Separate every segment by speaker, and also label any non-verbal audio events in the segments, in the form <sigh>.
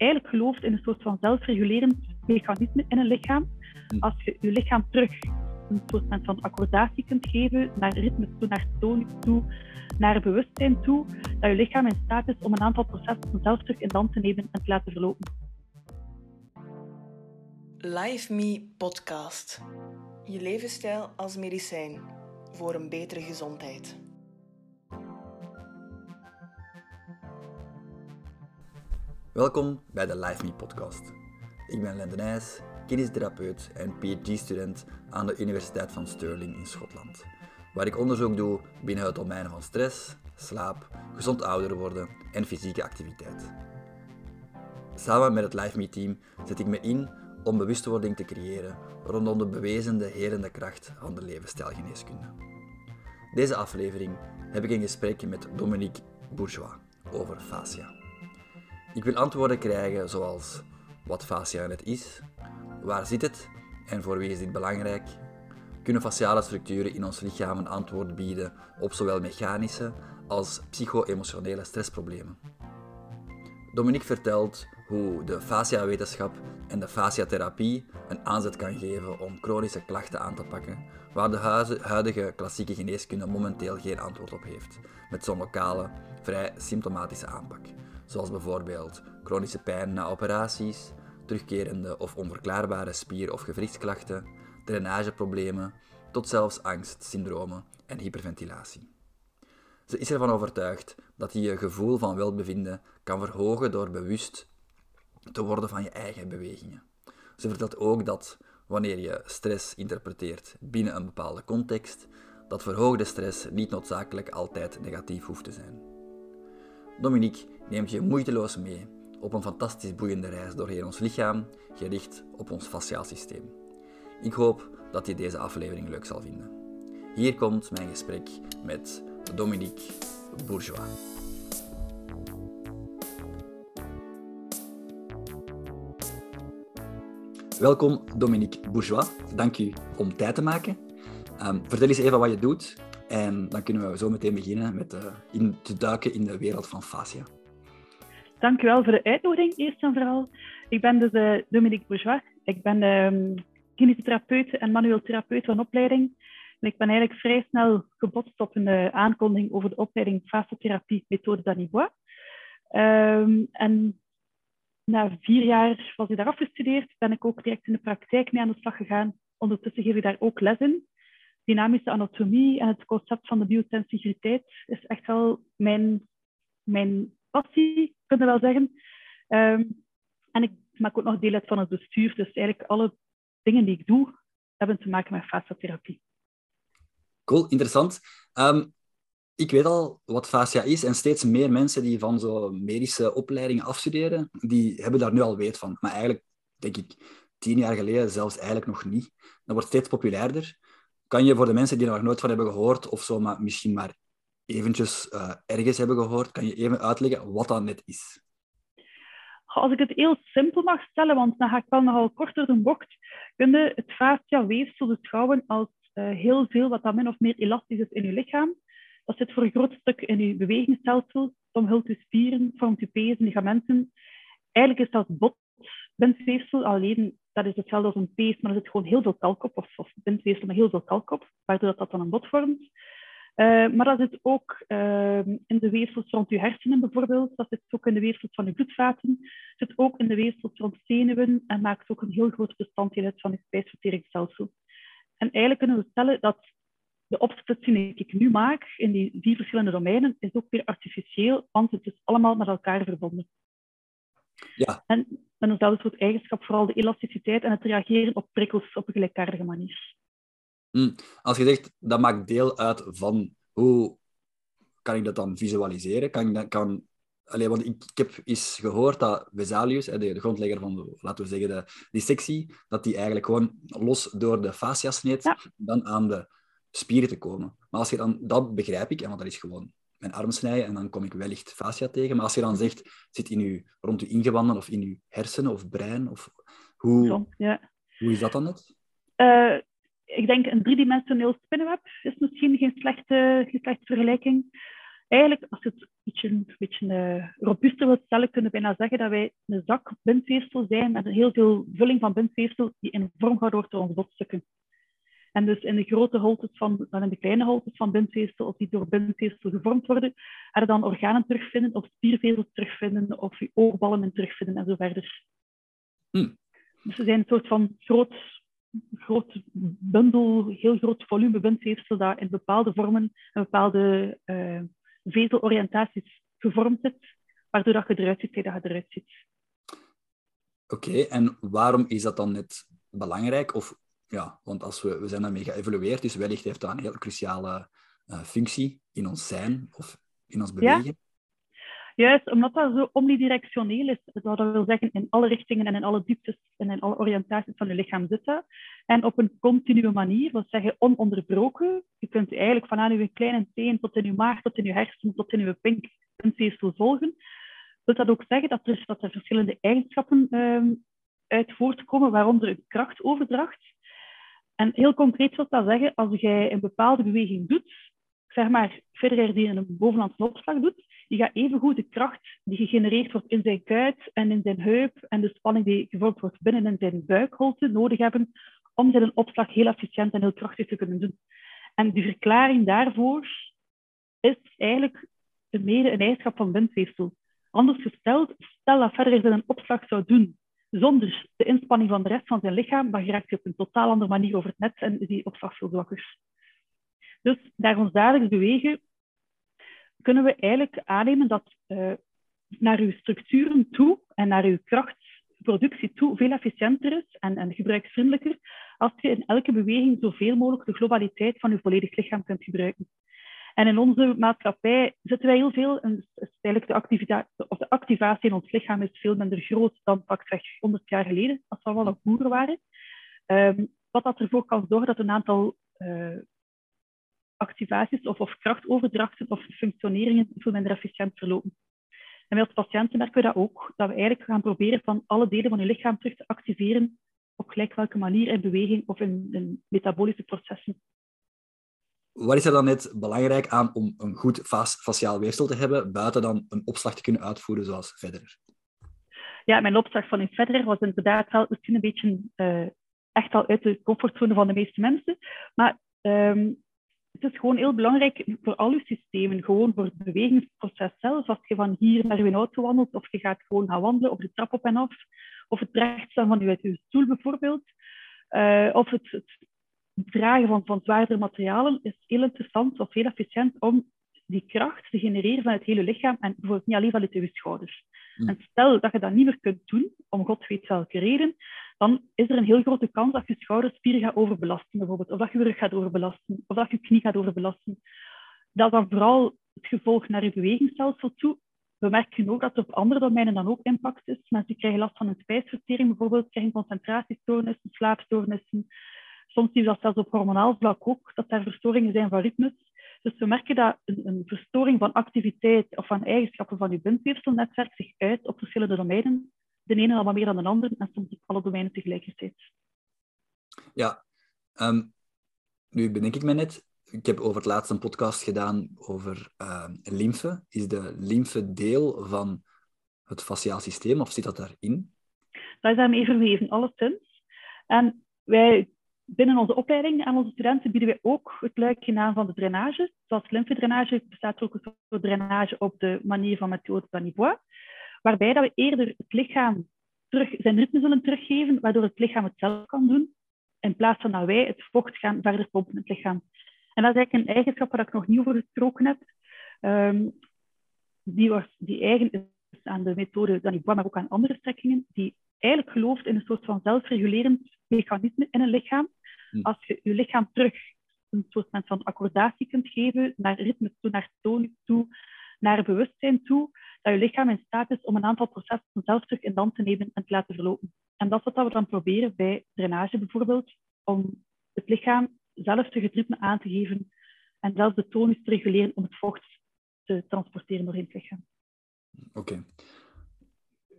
Speaker 1: eigenlijk gelooft in een soort van zelfregulerend mechanisme in een lichaam. Hm. Als je je lichaam terug een soort van accordatie kunt geven, naar ritme toe, naar toon toe, naar bewustzijn toe, dat je lichaam in staat is om een aantal processen zelf terug in de hand te nemen en te laten verlopen.
Speaker 2: Live Me Podcast. Je levensstijl als medicijn voor een betere gezondheid.
Speaker 3: Welkom bij de Live Me podcast. Ik ben Lende Nijs, kinesitherapeut en PhD-student aan de Universiteit van Stirling in Schotland, waar ik onderzoek doe binnen het domein van stress, slaap, gezond ouder worden en fysieke activiteit. Samen met het Live Me team zet ik me in om bewustwording te creëren rondom de bewezende herende kracht van de levensstijlgeneeskunde. Deze aflevering heb ik een gesprek met Dominique Bourgeois over fascia. Ik wil antwoorden krijgen zoals wat fascia net is, waar zit het en voor wie is dit belangrijk? Kunnen faciale structuren in ons lichaam een antwoord bieden op zowel mechanische als psycho-emotionele stressproblemen? Dominique vertelt hoe de fascia-wetenschap en de fasciatherapie een aanzet kan geven om chronische klachten aan te pakken, waar de huidige klassieke geneeskunde momenteel geen antwoord op heeft, met zo'n lokale, vrij symptomatische aanpak zoals bijvoorbeeld chronische pijn na operaties, terugkerende of onverklaarbare spier- of gewrichtsklachten, drainageproblemen, tot zelfs angst, syndromen en hyperventilatie. Ze is ervan overtuigd dat je je gevoel van welbevinden kan verhogen door bewust te worden van je eigen bewegingen. Ze vertelt ook dat wanneer je stress interpreteert binnen een bepaalde context, dat verhoogde stress niet noodzakelijk altijd negatief hoeft te zijn. Dominique neemt je moeiteloos mee op een fantastisch boeiende reis doorheen ons lichaam, gericht op ons fasciaal systeem. Ik hoop dat je deze aflevering leuk zal vinden. Hier komt mijn gesprek met Dominique Bourgeois. Welkom Dominique Bourgeois. Dank u om tijd te maken. Um, vertel eens even wat je doet en dan kunnen we zo meteen beginnen met uh, in te duiken in de wereld van fascia.
Speaker 1: Dank u wel voor de uitnodiging, eerst en vooral. Ik ben dus uh, Dominique Bourgeois. Ik ben um, en manueel therapeut van opleiding. En ik ben eigenlijk vrij snel gebotst op een uh, aankondiging over de opleiding fasciotherapie methode Danibois. Um, en na vier jaar was ik daar afgestudeerd, ben ik ook direct in de praktijk mee aan de slag gegaan. Ondertussen geef ik daar ook les in dynamische anatomie en het concept van de biosensitiriteit is echt wel mijn, mijn passie, kunnen we wel zeggen. Um, en ik maak ook nog deel uit van het bestuur, dus eigenlijk alle dingen die ik doe, hebben te maken met fasciatherapie.
Speaker 3: Cool, interessant. Um, ik weet al wat fascia is en steeds meer mensen die van zo'n medische opleidingen afstuderen, die hebben daar nu al weet van. Maar eigenlijk, denk ik, tien jaar geleden zelfs eigenlijk nog niet. Dat wordt steeds populairder. Kan je voor de mensen die er nog nooit van hebben gehoord, of zo, maar misschien maar eventjes uh, ergens hebben gehoord, kan je even uitleggen wat dat net is?
Speaker 1: Als ik het heel simpel mag stellen, want dan ga ik wel nogal korter de bocht, kun je het fascia-weefsel beschouwen als uh, heel veel wat dat min of meer elastisch is in je lichaam. Dat zit voor een groot stuk in je bewegingsstelsel. Omhult je spieren, vormt je pezen, ligamenten. Eigenlijk is dat botbindweefsel, alleen dat is hetzelfde als een pees, maar er zit gewoon heel veel kalk op, of, of bindweefsel met heel veel kalk op, waardoor dat, dat dan een bot vormt. Uh, maar dat zit ook uh, in de weefsels rond je hersenen bijvoorbeeld, dat zit ook in de weefsels van je bloedvaten, zit ook in de weefsels rond zenuwen en maakt ook een heel groot bestanddeel uit van je spijsverteringsstelsel. En eigenlijk kunnen we stellen dat de opsplitsing die ik nu maak in die vier verschillende domeinen is ook weer artificieel, want het is allemaal met elkaar verbonden. Ja. En met eenzelfde soort eigenschap, vooral de elasticiteit en het reageren op prikkels op een gelijkaardige manier.
Speaker 3: Mm. Als je zegt, dat maakt deel uit van hoe kan ik dat dan visualiseren? Kan ik dat, kan, allez, want ik, ik, heb eens gehoord dat Vesalius, de, de grondlegger van, laten we zeggen, de dissectie, dat die eigenlijk gewoon los door de fascia sneed, dan aan de spieren te komen. Maar als je dan, dat begrijp ik, want dat is gewoon mijn arm snijden en dan kom ik wellicht fascia tegen. Maar als je dan zegt, zit in uw, rond uw ingewanden of in uw hersenen of brein, of hoe, ja. hoe is dat dan net?
Speaker 1: Uh, ik denk een driedimensioneel spinnenweb is misschien geen slechte, geen slechte vergelijking. eigenlijk, als je het een beetje, een beetje uh, robuuster wilt stellen, kunnen we bijna zeggen dat wij een zak bindweefsel zijn met heel veel vulling van bindweefsel die in vorm gehouden wordt door onze botstukken. En dus in de grote holtes van, dan in de kleine holtes van bindweefsel, of die door bindweefsel gevormd worden, er dan organen terugvinden, of spiervezels terugvinden, of je oogballen in terugvinden en zo verder.
Speaker 3: Hmm.
Speaker 1: Dus ze zijn een soort van groot, groot bundel, heel groot volume bindweefsel dat in bepaalde vormen en bepaalde uh, vezeloriëntaties gevormd zit, waardoor dat je eruit ziet dat je eruit ziet.
Speaker 3: Oké, en waarom is dat dan net belangrijk? Of ja, want als we, we zijn daarmee geëvolueerd, dus wellicht heeft dat een heel cruciale uh, functie in ons zijn of in ons bewegen. Ja?
Speaker 1: Juist, omdat dat zo omnidirectioneel is, dat wil zeggen in alle richtingen en in alle dieptes en in alle oriëntaties van je lichaam zitten. En op een continue manier, dat zeggen ononderbroken. Je kunt eigenlijk van aan je kleine teen tot in je maag, tot in je hersenen, tot in je pink, zo volgen. Wil dat ook zeggen dat er, dat er verschillende eigenschappen um, uit voortkomen, waaronder een krachtoverdracht. En heel concreet wil dat zeggen, als jij een bepaalde beweging doet, zeg maar verder die een bovenlandse opslag doet, die gaat evengoed de kracht die gegenereerd wordt in zijn kuit en in zijn heup en de spanning die gevormd wordt binnen in zijn buikholte nodig hebben om zijn opslag heel efficiënt en heel krachtig te kunnen doen. En die verklaring daarvoor is eigenlijk mede een eigenschap van bindweefsel. Anders gesteld, stel dat verder een opslag zou doen zonder de inspanning van de rest van zijn lichaam, dan geraakt hij op een totaal andere manier over het net en is die opslag veel zwakker. Dus naar ons dagelijks bewegen kunnen we eigenlijk aannemen dat uh, naar uw structuren toe en naar uw krachtproductie toe veel efficiënter is en, en gebruiksvriendelijker als je in elke beweging zoveel mogelijk de globaliteit van uw volledig lichaam kunt gebruiken. En in onze maatschappij zitten wij heel veel, en eigenlijk de, activiteit, of de activatie in ons lichaam is veel minder groot dan pakweg 100 jaar geleden, als we wel nog boeren waren. Um, wat dat ervoor kan zorgen dat een aantal uh, activaties of, of krachtoverdrachten of functioneringen veel minder efficiënt verlopen. En wij als patiënten merken we dat ook, dat we eigenlijk gaan proberen van alle delen van je lichaam terug te activeren op gelijk welke manier in beweging of in, in metabolische processen.
Speaker 3: Wat is er dan net belangrijk aan om een goed faciaal weefsel te hebben, buiten dan een opslag te kunnen uitvoeren zoals Federer?
Speaker 1: Ja, mijn opslag van een Federer was inderdaad wel misschien een beetje uh, echt al uit de comfortzone van de meeste mensen. Maar um, het is gewoon heel belangrijk voor al je systemen, gewoon voor het bewegingsproces zelf. Als je van hier naar je auto wandelt, of je gaat gewoon gaan wandelen, of de trap op en af, of het rechtstaan van je uit je stoel bijvoorbeeld, uh, of het, dragen van, van zwaardere materialen, is heel interessant of heel efficiënt om die kracht te genereren van het hele lichaam en bijvoorbeeld niet alleen van je schouders. Mm. En stel dat je dat niet meer kunt doen, om god weet welke reden, dan is er een heel grote kans dat je schouderspieren gaat overbelasten, bijvoorbeeld. Of dat je rug gaat overbelasten, of dat je knie gaat overbelasten. Dat is dan vooral het gevolg naar je bewegingsstelsel toe. We merken ook dat er op andere domeinen dan ook impact is. Mensen krijgen last van een spijsvertering, bijvoorbeeld, krijgen concentratiestoornissen, slaapstoornissen. Soms zien we dat zelfs op hormonaal vlak ook, dat er verstoringen zijn van ritmes. Dus we merken dat een, een verstoring van activiteit of van eigenschappen van je bindweefselnetwerk zich uit op verschillende domeinen de ene al wat meer dan de andere en soms op alle domeinen tegelijkertijd.
Speaker 3: Ja, um, nu bedenk ik me net, ik heb over het laatst een podcast gedaan over uh, lymfe. Is de lymfe deel van het faciaal systeem of zit dat daarin?
Speaker 1: Dat is daarmee verweven, alleszins. En wij binnen onze opleiding aan onze studenten bieden wij ook het luikje aan van de drainage. Zoals lymfedrainage bestaat ook een soort drainage op de manier van Mathieu Danibois waarbij dat we eerder het lichaam terug, zijn ritme zullen teruggeven, waardoor het lichaam het zelf kan doen, in plaats van dat wij het vocht gaan verder pompen in het lichaam. En dat is eigenlijk een eigenschap waar ik nog niet over gesproken heb, um, die, was, die eigen is aan de methode Danibois, maar ook aan andere strekkingen, die eigenlijk gelooft in een soort van zelfregulerend mechanisme in een lichaam. Hm. Als je je lichaam terug een soort van accordatie kunt geven, naar ritme toe, naar toon toe, naar bewustzijn toe, dat je lichaam in staat is om een aantal processen zelf terug in hand te nemen en te laten verlopen. En dat is wat we dan proberen bij drainage bijvoorbeeld, om het lichaam zelf terug het ritme aan te geven en zelfs de tonus te reguleren om het vocht te transporteren doorheen het lichaam.
Speaker 3: Oké.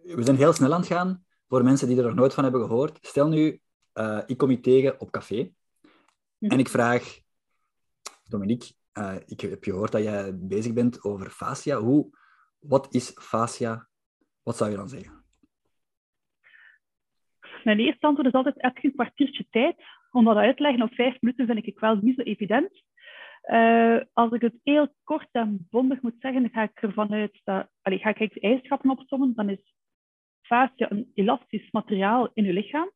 Speaker 3: We zijn heel snel aan het gaan. Voor mensen die er nog nooit van hebben gehoord. Stel nu, uh, ik kom je tegen op café. En mhm. ik vraag, Dominique, uh, ik heb gehoord dat jij bezig bent over fascia. Hoe, wat is fascia? Wat zou je dan zeggen?
Speaker 1: Mijn eerste antwoord is altijd, heb je een kwartiertje tijd? Om dat uit te leggen op vijf minuten vind ik wel niet zo evident. Uh, als ik het heel kort en bondig moet zeggen, ga ik ervan uit dat... Allez, ga ik de eigenschappen opzommen, dan is fascia een elastisch materiaal in je lichaam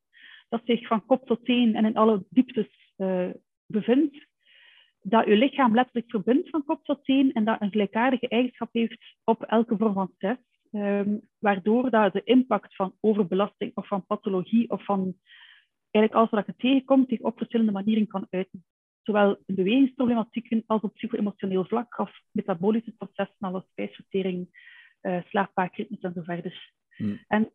Speaker 1: dat zich van kop tot teen en in alle dieptes uh, bevindt. Dat je lichaam letterlijk verbindt van kop tot teen en dat een gelijkaardige eigenschap heeft op elke vorm van stress. Um, waardoor dat de impact van overbelasting of van pathologie of van eigenlijk alles wat je tegenkomt zich op verschillende manieren kan uiten. Zowel in bewegingsproblematieken als op psycho-emotioneel vlak of metabolische processen als spijsvertering, uh, slaapvaakritmes en zo verder. Hmm. En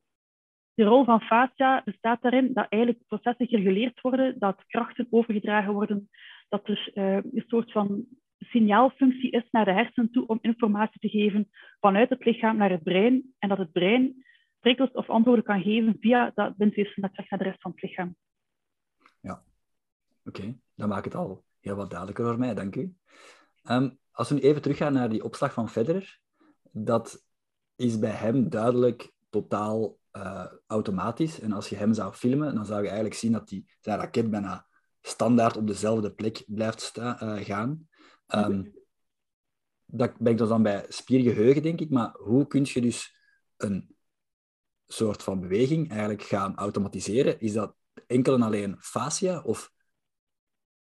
Speaker 1: de rol van fascia bestaat daarin dat eigenlijk processen gereguleerd worden, dat krachten overgedragen worden, dat er uh, een soort van signaalfunctie is naar de hersenen toe om informatie te geven vanuit het lichaam naar het brein en dat het brein prikkels of antwoorden kan geven via dat bindweefselnetwerk naar de rest van het lichaam.
Speaker 3: Ja, oké. Okay. Dat maakt het al heel wat duidelijker voor mij, dank u. Um, als we nu even teruggaan naar die opslag van Federer, dat is bij hem duidelijk totaal uh, automatisch. En als je hem zou filmen, dan zou je eigenlijk zien dat die, zijn raket bijna standaard op dezelfde plek blijft sta, uh, gaan. Um, dat ik dus dan bij spiergeheugen, denk ik. Maar hoe kun je dus een soort van beweging eigenlijk gaan automatiseren? Is dat enkel en alleen fascia? Of,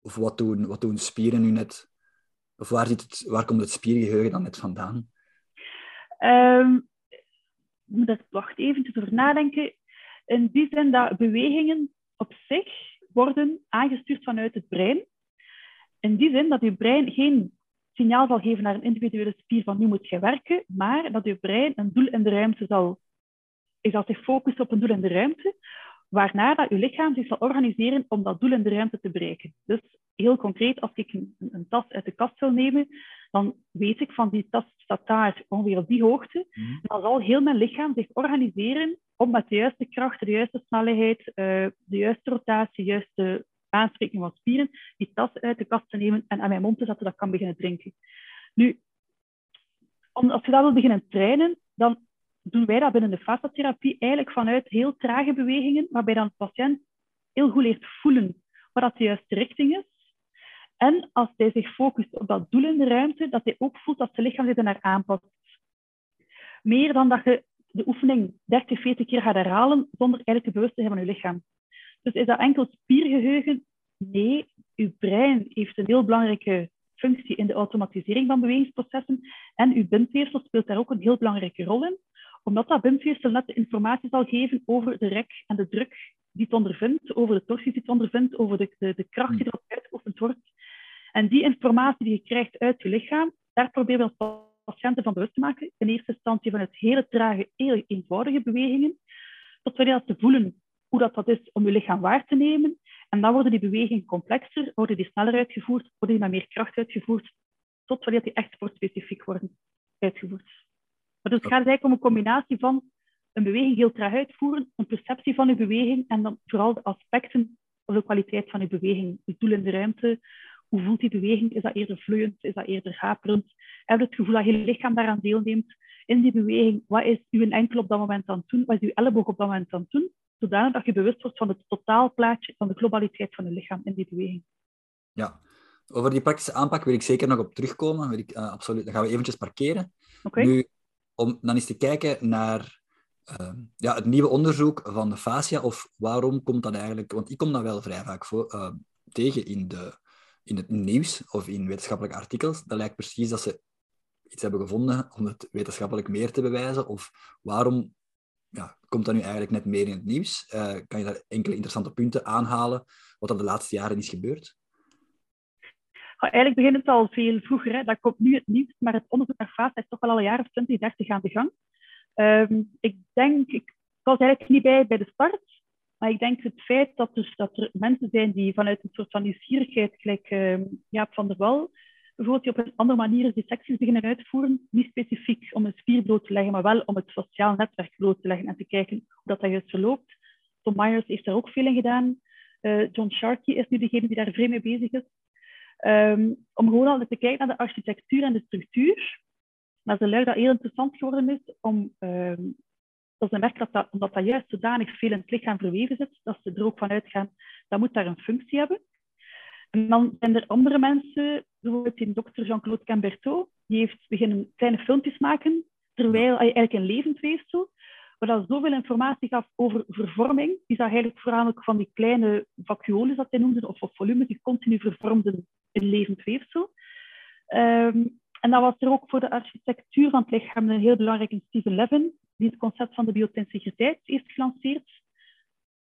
Speaker 3: of wat, doen, wat doen spieren nu net? Of waar, zit het, waar komt het spiergeheugen dan net vandaan?
Speaker 1: Um, ik wacht even over nadenken. In die zin dat bewegingen op zich worden aangestuurd vanuit het brein. In die zin dat je brein geen signaal zal geven naar een individuele spier van nu moet je werken, maar dat je brein een doel in de ruimte zal, zal zich focussen op een doel in de ruimte, waarna dat je lichaam zich zal organiseren om dat doel in de ruimte te bereiken. Dus heel concreet, als ik een tas uit de kast wil nemen, dan weet ik van die tas staat daar ongeveer op die hoogte. Mm. Dan zal heel mijn lichaam zich organiseren om met de juiste kracht, de juiste snelheid, uh, de juiste rotatie, de juiste aanspreking van spieren, die tas uit de kast te nemen en aan mijn mond te zetten, dat ik kan beginnen drinken. Nu, als je dat wil beginnen trainen, dan doen wij dat binnen de fasciatherapie eigenlijk vanuit heel trage bewegingen, waarbij dan de patiënt heel goed leert voelen wat dat de juiste richting is. En als hij zich focust op dat doel in de ruimte, dat hij ook voelt dat zijn lichaam zich naar aanpast. Meer dan dat je de oefening 30, 40 keer gaat herhalen zonder eigenlijk bewust te hebben van je lichaam. Dus is dat enkel spiergeheugen? Nee, uw brein heeft een heel belangrijke functie in de automatisering van bewegingsprocessen en uw bindweefsel speelt daar ook een heel belangrijke rol in, omdat dat bindweefsel net de informatie zal geven over de rek en de druk die het ondervindt, over de torsie die het ondervindt, over de, de, de kracht die erop uitgeoefend wordt. En die informatie die je krijgt uit je lichaam, daar proberen we ons patiënten van bewust te maken. In eerste instantie van het hele trage, heel eenvoudige bewegingen, tot wanneer ze voelen hoe dat, dat is om je lichaam waar te nemen. En dan worden die bewegingen complexer, worden die sneller uitgevoerd, worden die met meer kracht uitgevoerd, tot wanneer die echt sportspecifiek worden uitgevoerd. Maar dus het gaat eigenlijk om een combinatie van een beweging heel traag uitvoeren, een perceptie van je beweging en dan vooral de aspecten of de kwaliteit van je beweging. Het doel in de ruimte, hoe voelt die beweging? Is dat eerder vloeiend? Is dat eerder haperend? Heb je het gevoel dat je lichaam daaraan deelneemt in die beweging? Wat is uw enkel op dat moment aan het doen? Wat is uw elleboog op dat moment aan het doen? Zodanig dat je bewust wordt van het totaalplaatje, van de globaliteit van je lichaam in die beweging.
Speaker 3: Ja, over die praktische aanpak wil ik zeker nog op terugkomen. Wil ik, uh, absoluut. Dan gaan we eventjes parkeren.
Speaker 1: Okay.
Speaker 3: Nu, om dan eens te kijken naar uh, ja, het nieuwe onderzoek van de fascia, of waarom komt dat eigenlijk... Want ik kom dat wel vrij vaak voor, uh, tegen in de in het nieuws of in wetenschappelijke artikels, dat lijkt precies dat ze iets hebben gevonden om het wetenschappelijk meer te bewijzen. Of waarom ja, komt dat nu eigenlijk net meer in het nieuws? Uh, kan je daar enkele interessante punten aanhalen, wat er de laatste jaren is gebeurd?
Speaker 1: eigenlijk begint het al veel vroeger. Hè. Dat komt nu het nieuws, maar het onderzoek naar fase is toch al al een jaar of 20, 30 aan de gang. Um, ik denk, ik was eigenlijk niet bij bij de start, maar ik denk het feit dat er, dat er mensen zijn die vanuit een soort van nieuwsgierigheid, gelijk uh, Jaap van der Wal, bijvoorbeeld die op een andere manier die secties beginnen uitvoeren, niet specifiek om een spier bloot te leggen, maar wel om het sociaal netwerk bloot te leggen en te kijken hoe dat, dat juist verloopt. Tom Myers heeft daar ook veel in gedaan. Uh, John Sharkey is nu degene die daar vrij mee bezig is. Ehm, om gewoon al te kijken naar de architectuur en de structuur. Maar ze luiden dat heel interessant geworden is om um, dat dat, dat omdat dat juist zodanig veel in het lichaam verweven zit, dat ze er ook van uitgaan, dat moet daar een functie hebben. En dan zijn er andere mensen, bijvoorbeeld die dokter Jean-Claude Cambertot, die heeft beginnen kleine filmpjes maken, terwijl hij eigenlijk een levend weefsel, waar dat zoveel informatie gaf over vervorming. Die zag eigenlijk voornamelijk van die kleine vacuoles, dat hij noemde, of, of volumes die continu vervormden in levend weefsel. Um, en dat was er ook voor de architectuur van het lichaam een heel belangrijk in Stephen Levin, die het concept van de biotensiviteit heeft gelanceerd.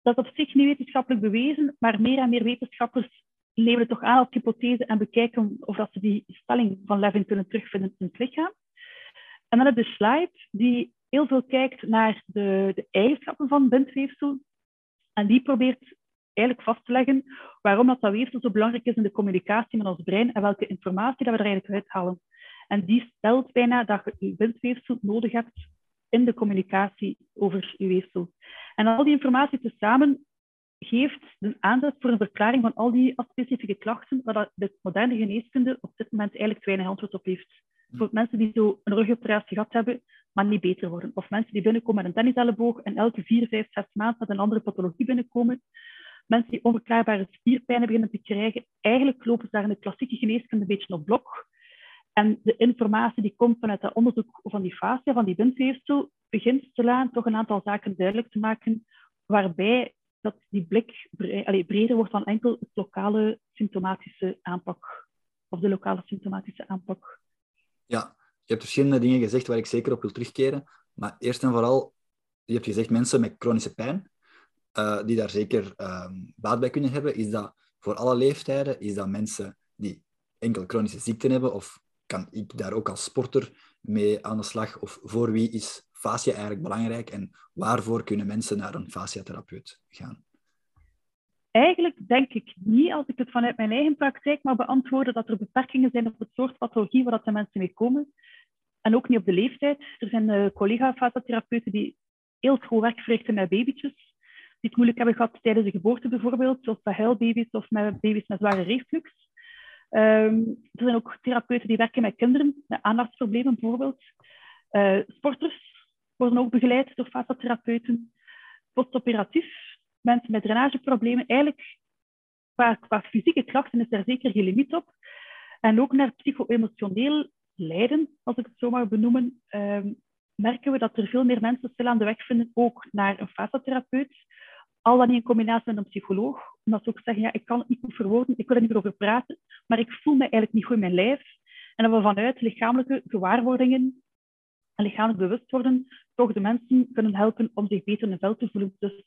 Speaker 1: Dat is op zich niet wetenschappelijk bewezen, maar meer en meer wetenschappers nemen het toch aan als hypothese en bekijken of dat ze die stelling van Levin kunnen terugvinden in het lichaam. En dan heb je de slide die heel veel kijkt naar de, de eigenschappen van bindweefsel. En die probeert eigenlijk vast te leggen waarom dat, dat weefsel zo belangrijk is in de communicatie met ons brein en welke informatie dat we er eigenlijk uithalen. En die stelt bijna dat je bindweefsel nodig hebt in de communicatie over je weefsel. En al die informatie tezamen geeft een aanzet voor een verklaring van al die specifieke klachten waar de moderne geneeskunde op dit moment eigenlijk weinig antwoord op heeft. Voor mensen die zo een rugoperatie gehad hebben, maar niet beter worden. Of mensen die binnenkomen met een tenniselleboog en elke vier, vijf, zes maanden met een andere pathologie binnenkomen. Mensen die onverklaarbare spierpijnen beginnen te krijgen. Eigenlijk lopen ze daar in de klassieke geneeskunde een beetje op blok. En de informatie die komt vanuit dat onderzoek van die fascia, van die bindweefsel, begint stilaan toch een aantal zaken duidelijk te maken, waarbij dat die blik breder wordt dan enkel het lokale symptomatische aanpak, of de lokale symptomatische aanpak.
Speaker 3: Ja, je hebt verschillende dingen gezegd waar ik zeker op wil terugkeren. Maar eerst en vooral, je hebt gezegd mensen met chronische pijn, uh, die daar zeker uh, baat bij kunnen hebben. Is dat voor alle leeftijden? Is dat mensen die enkel chronische ziekten hebben? Of kan ik daar ook als sporter mee aan de slag? Of voor wie is fascia eigenlijk belangrijk en waarvoor kunnen mensen naar een fasciatherapeut gaan?
Speaker 1: Eigenlijk denk ik niet, als ik het vanuit mijn eigen praktijk mag beantwoorden, dat er beperkingen zijn op het soort pathologie waar dat de mensen mee komen. En ook niet op de leeftijd. Er zijn uh, collega-fasciatherapeuten die heel goed werk verrichten met babytjes. Die het moeilijk hebben gehad tijdens de geboorte bijvoorbeeld, of bij huilbaby's of met baby's met zware reflux. Um, er zijn ook therapeuten die werken met kinderen met aandachtsproblemen bijvoorbeeld. Uh, sporters worden ook begeleid door fasciatherapeuten. Postoperatief, mensen met drainageproblemen. Eigenlijk, qua, qua fysieke klachten is daar zeker geen limiet op. En ook naar psycho-emotioneel lijden, als ik het zo mag benoemen, um, merken we dat er veel meer mensen stil aan de weg vinden, ook naar een fasciatherapeut. Al dan niet in combinatie met een psycholoog. Omdat ze ook zeggen, ja, ik kan het niet goed verwoorden, ik wil er niet meer over praten, maar ik voel me eigenlijk niet goed in mijn lijf. En dat we vanuit lichamelijke gewaarwordingen en lichamelijk bewust worden, toch de mensen kunnen helpen om zich beter in het vel te voelen. Dus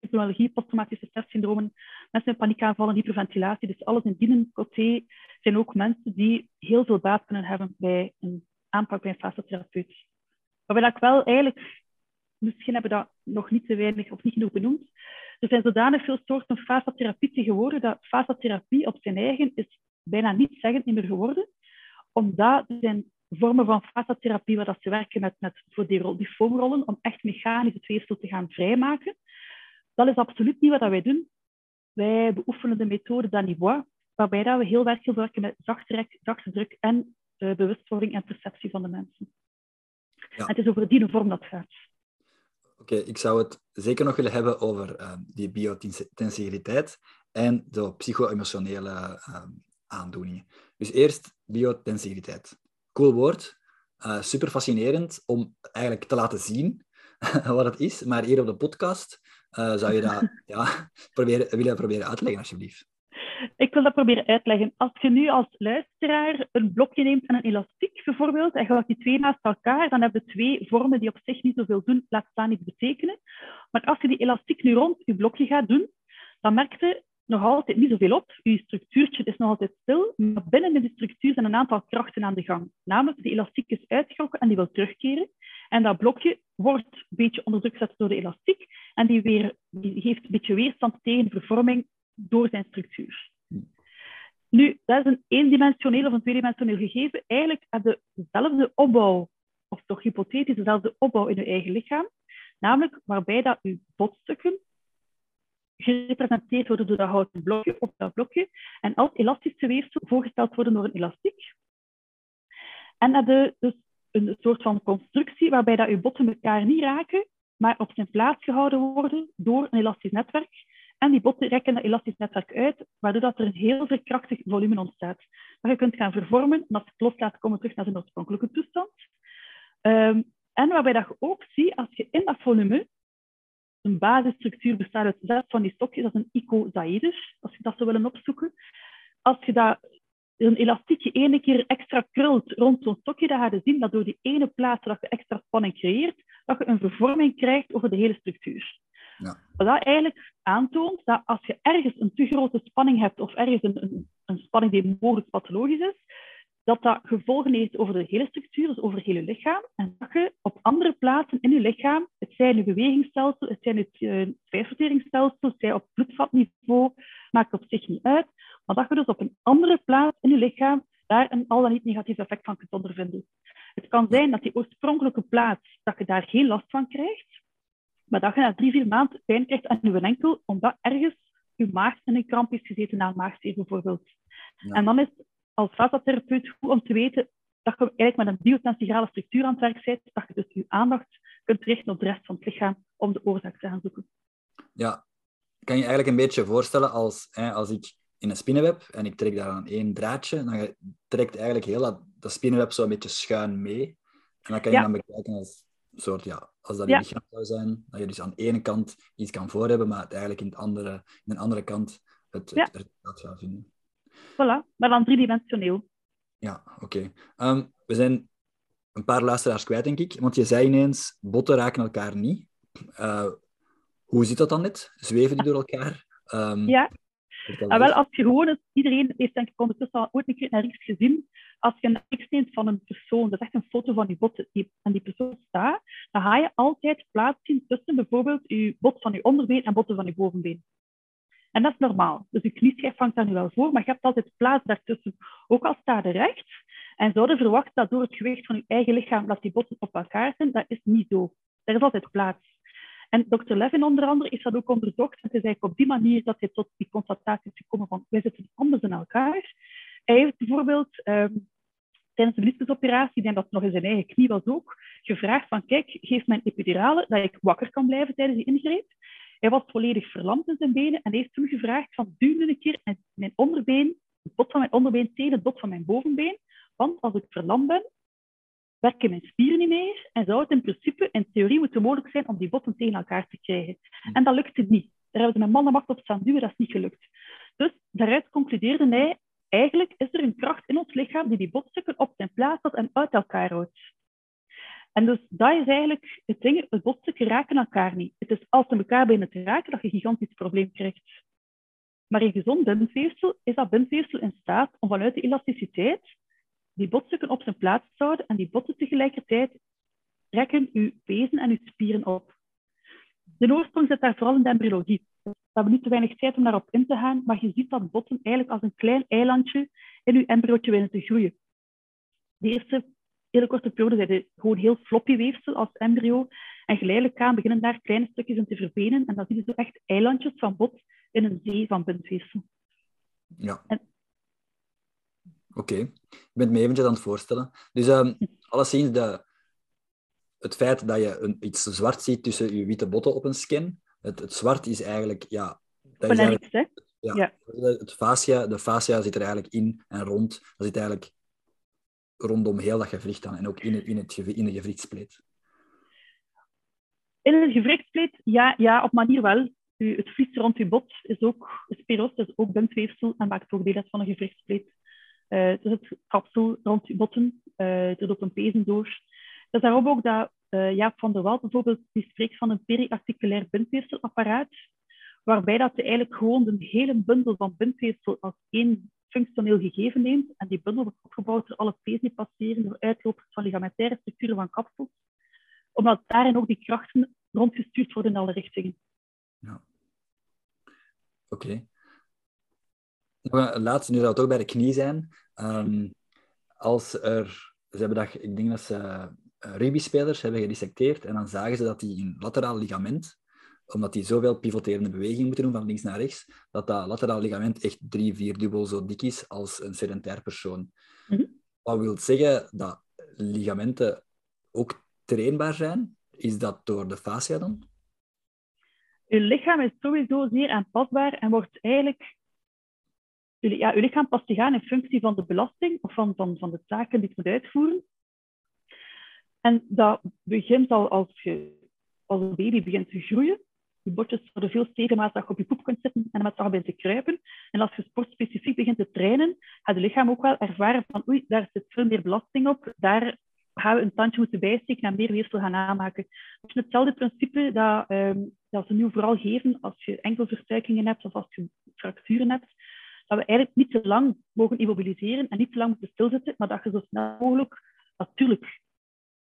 Speaker 1: fibromyalgie, posttraumatische stresssyndromen, mensen met paniekaanvallen, hyperventilatie. Dus alles in die coté zijn ook mensen die heel veel baat kunnen hebben bij een aanpak bij een fasciatherapeut. Waarbij ik wel eigenlijk misschien hebben we dat nog niet te weinig of niet genoeg benoemd. Er zijn zodanig veel soorten fasciatherapie tegenwoordig dat fasciatherapie op zijn eigen is bijna niet zeggend meer geworden. Omdat er zijn vormen van fasciatherapie waar dat ze werken met, met voor die, die foamrollen om echt mechanisch het weefsel te gaan vrijmaken. Dat is absoluut niet wat wij doen. Wij beoefenen de methode d'Anibois, waarbij dat we heel erg werken met zachte, zachte druk en uh, bewustwording en perceptie van de mensen. Ja. Het is over die vorm dat gaat.
Speaker 3: Oké, ik zou het zeker nog willen hebben over uh, die biotensiviteit en de psycho-emotionele uh, aandoeningen. Dus eerst biotensiviteit. Cool woord, uh, super fascinerend om eigenlijk te laten zien <laughs> wat het is, maar hier op de podcast zou je dat <laughs> ja, proberen, willen proberen uit te leggen, alsjeblieft.
Speaker 1: Ik wil dat proberen uitleggen. Als je nu als luisteraar een blokje neemt en een elastiek bijvoorbeeld, en je legt die twee naast elkaar, dan hebben we twee vormen die op zich niet zoveel doen, laat staan iets betekenen. Maar als je die elastiek nu rond je blokje gaat doen, dan merk je nog altijd niet zoveel op. Je structuurtje is nog altijd stil, maar binnen die structuur zijn een aantal krachten aan de gang. Namelijk, die elastiek is uitgetrokken en die wil terugkeren. En dat blokje wordt een beetje onder druk gezet door de elastiek en die, weer, die geeft een beetje weerstand tegen vervorming door zijn structuur. Nu, dat is een eendimensioneel of een tweedimensioneel gegeven. Eigenlijk heb dezelfde opbouw, of toch hypothetisch dezelfde opbouw in je eigen lichaam. Namelijk waarbij dat je botstukken gerepresenteerd worden door dat houten blokje dat blokje. En als elastische weefsel voorgesteld worden door een elastiek. En heb je dus een soort van constructie waarbij dat je botten elkaar niet raken, maar op zijn plaats gehouden worden door een elastisch netwerk. En die botten rekken dat elastisch netwerk uit, waardoor dat er een heel verkrachtig volume ontstaat. Dat je kunt gaan vervormen en als het loslaat, komen terug naar zijn oorspronkelijke toestand. Um, en waarbij dat je ook ziet, als je in dat volume, een basisstructuur bestaat uit zes van die stokjes, dat is een icosaeder, als je dat zou willen opzoeken. Als je dat een elastiekje ene keer extra krult rond zo'n stokje, dan ga je zien dat door die ene plaats dat je extra spanning creëert, dat je een vervorming krijgt over de hele structuur. Ja. Wat dat eigenlijk aantoont dat als je ergens een te grote spanning hebt of ergens een, een, een spanning die mogelijk pathologisch is, dat dat gevolgen heeft over de hele structuur, dus over het hele lichaam. En dat je op andere plaatsen in je lichaam, het zijn je bewegingsstelsel, het zijn het uh, spijsverteringsstelsel, het zijn op bloedvatniveau, maakt op zich niet uit. Maar dat je dus op een andere plaats in je lichaam daar een al dan niet negatief effect van kunt ondervinden. Het kan zijn dat die oorspronkelijke plaats, dat je daar geen last van krijgt, maar dat je na drie, vier maanden pijn krijgt aan je enkel, omdat ergens je maag in een kramp is gezeten na een maagzeer bijvoorbeeld. En dan is als fasciatherapeut goed om te weten dat je eigenlijk met een biotensiegrale structuur aan het werk bent, dat je dus je aandacht kunt richten op de rest van het lichaam om de oorzaak te gaan zoeken.
Speaker 3: Ja, kan je eigenlijk een beetje voorstellen als, hè, als ik in een spinnenweb en ik trek daar aan één draadje, dan trekt eigenlijk heel dat, dat spinnenweb zo een beetje schuin mee. En dan kan je dan bekijken als soort, ja, als dat je lichaam zou zijn, dat je dus aan de ene kant iets kan voor hebben, maar het eigenlijk in, het andere, in een andere kant het, het resultaat zou vinden.
Speaker 1: Voilà, maar dan driedimensioneel.
Speaker 3: Ja, oké. Ehm, we zijn een paar luisteraars kwijt, denk ik. Want je zei ineens, botten raken elkaar niet. Uh, hoe zit dat dan net? Zweven die door elkaar?
Speaker 1: Um, ja. Ah, wel, als je gewoon, iedereen heeft denk ik ondertussen al ooit een keer naar iets gezien. Als je een X neemt van een persoon, dat is echt een foto van die botten, die, en die persoon staat, dan ga je altijd plaats zien tussen bijvoorbeeld je bot van je onderbeen en botten van je bovenbeen. En dat is normaal. Dus je knieschijf vangt daar nu wel voor, maar je hebt altijd plaats daartussen. Ook al staat er recht. En zouden verwachten dat door het gewicht van je eigen lichaam dat die botten op elkaar zijn, dat is niet zo. Er is altijd plaats. En dokter Levin onder andere is dat ook onderzocht. En het is eigenlijk op die manier dat hij tot die constatatie is gekomen van wij zitten anders in elkaar. Hij heeft bijvoorbeeld um, tijdens de ik denk dat nog in zijn eigen knie was ook, gevraagd van kijk, geef mij een epidurale dat ik wakker kan blijven tijdens die ingreep. Hij was volledig verlamd in zijn benen en heeft toen gevraagd van duw een keer mijn onderbeen, het bot van mijn onderbeen tegen het bot van mijn bovenbeen. Want als ik verlamd ben, werken mijn spieren niet meer en zou het in principe in theorie moeten mogelijk zijn om die botten tegen elkaar te krijgen. En dat lukte niet. Daar hebben ze met mannenmacht op staan duwen, dat is niet gelukt. Dus daaruit concludeerde hij, eigenlijk is er een kracht in ons lichaam die die botstukken op zijn plaats had en uit elkaar houdt. En dus dat is eigenlijk het ding, het botstukken raken elkaar niet. Het is als ze elkaar bijna te raken dat je een gigantisch probleem krijgt. Maar in gezond bindweefsel is dat bindweefsel in staat om vanuit de elasticiteit die botstukken op zijn plaats te houden en die botten tegelijkertijd rekken uw pezen en uw spieren op. De oorsprong zit daar vooral in de embryologie. We hebben niet te weinig tijd om daarop in te gaan, maar je ziet dat botten eigenlijk als een klein eilandje in uw embryootje willen te groeien. De eerste hele korte periode zijn ze gewoon heel floppy weefsel als embryo. En geleidelijk aan beginnen daar kleine stukjes in te verbenen. En dan zie je zo echt eilandjes van bot in een zee van bindweefsel.
Speaker 3: Ja. Oké, ik ben het me eventjes aan het voorstellen. Dus um, alleszins de, het feit dat je een, iets zwart ziet tussen je witte botten op een skin, het, het zwart is eigenlijk, ja...
Speaker 1: Dat is eigenlijk, hè?
Speaker 3: Ja, ja. Het fascia, de fascia zit er eigenlijk in en rond. Dat zit eigenlijk rondom heel dat gewricht dan en ook in, het, in, het, in de gewrichtspleet?
Speaker 1: In een gewrichtspleet, ja, ja, op manier wel. het vlies rond je bot is ook spiros, is ook bindweefsel en maakt ook deel uit van een gewrichtspleet. Uh, dus het kapsel rond je botten, uh, er loopt een pezen door. Dat is daarom ook dat uh, Jaap van der Wal bijvoorbeeld die spreekt van een periarticulair bindweefselapparaat, waarbij dat je eigenlijk gewoon een hele bundel van bindweefsel als één functioneel gegeven neemt en die bundel wordt opgebouwd door alle pezen die passeren, door uitlopers van ligamentaire structuren van kapsels, omdat daarin ook die krachten rondgestuurd worden in alle richtingen.
Speaker 3: Ja. Oké. Okay. Laatste, nu dat we toch bij de knie zijn. Um, als er, ze hebben dat, ik denk dat ze rugbyspelers hebben gedissecteerd en dan zagen ze dat die in lateraal ligament omdat die zoveel pivoterende bewegingen moeten doen van links naar rechts, dat dat lateraal ligament echt drie, vier dubbel zo dik is als een sedentair persoon.
Speaker 1: Mhm.
Speaker 3: Wat wil zeggen dat ligamenten ook trainbaar zijn? Is dat door de fascia dan?
Speaker 1: Je lichaam is sowieso zeer aanpasbaar en wordt eigenlijk... Ja, je lichaam past zich aan in functie van de belasting of van, van, van de taken die het moet uitvoeren. En dat begint al als je als een baby begint te groeien. Je botjes worden veel steviger naast dat je op je poep kunt zitten en met begint te kruipen. En als je sportspecifiek begint te trainen, gaat je lichaam ook wel ervaren van oei, daar zit veel meer belasting op. Daar gaan we een tandje moeten bijsteken en meer weefsel gaan aanmaken. Het is hetzelfde principe dat, um, dat ze nu vooral geven als je enkelverstuikingen hebt of als je fracturen hebt. Dat we eigenlijk niet te lang mogen immobiliseren en niet te lang moeten stilzitten, maar dat je zo snel mogelijk natuurlijk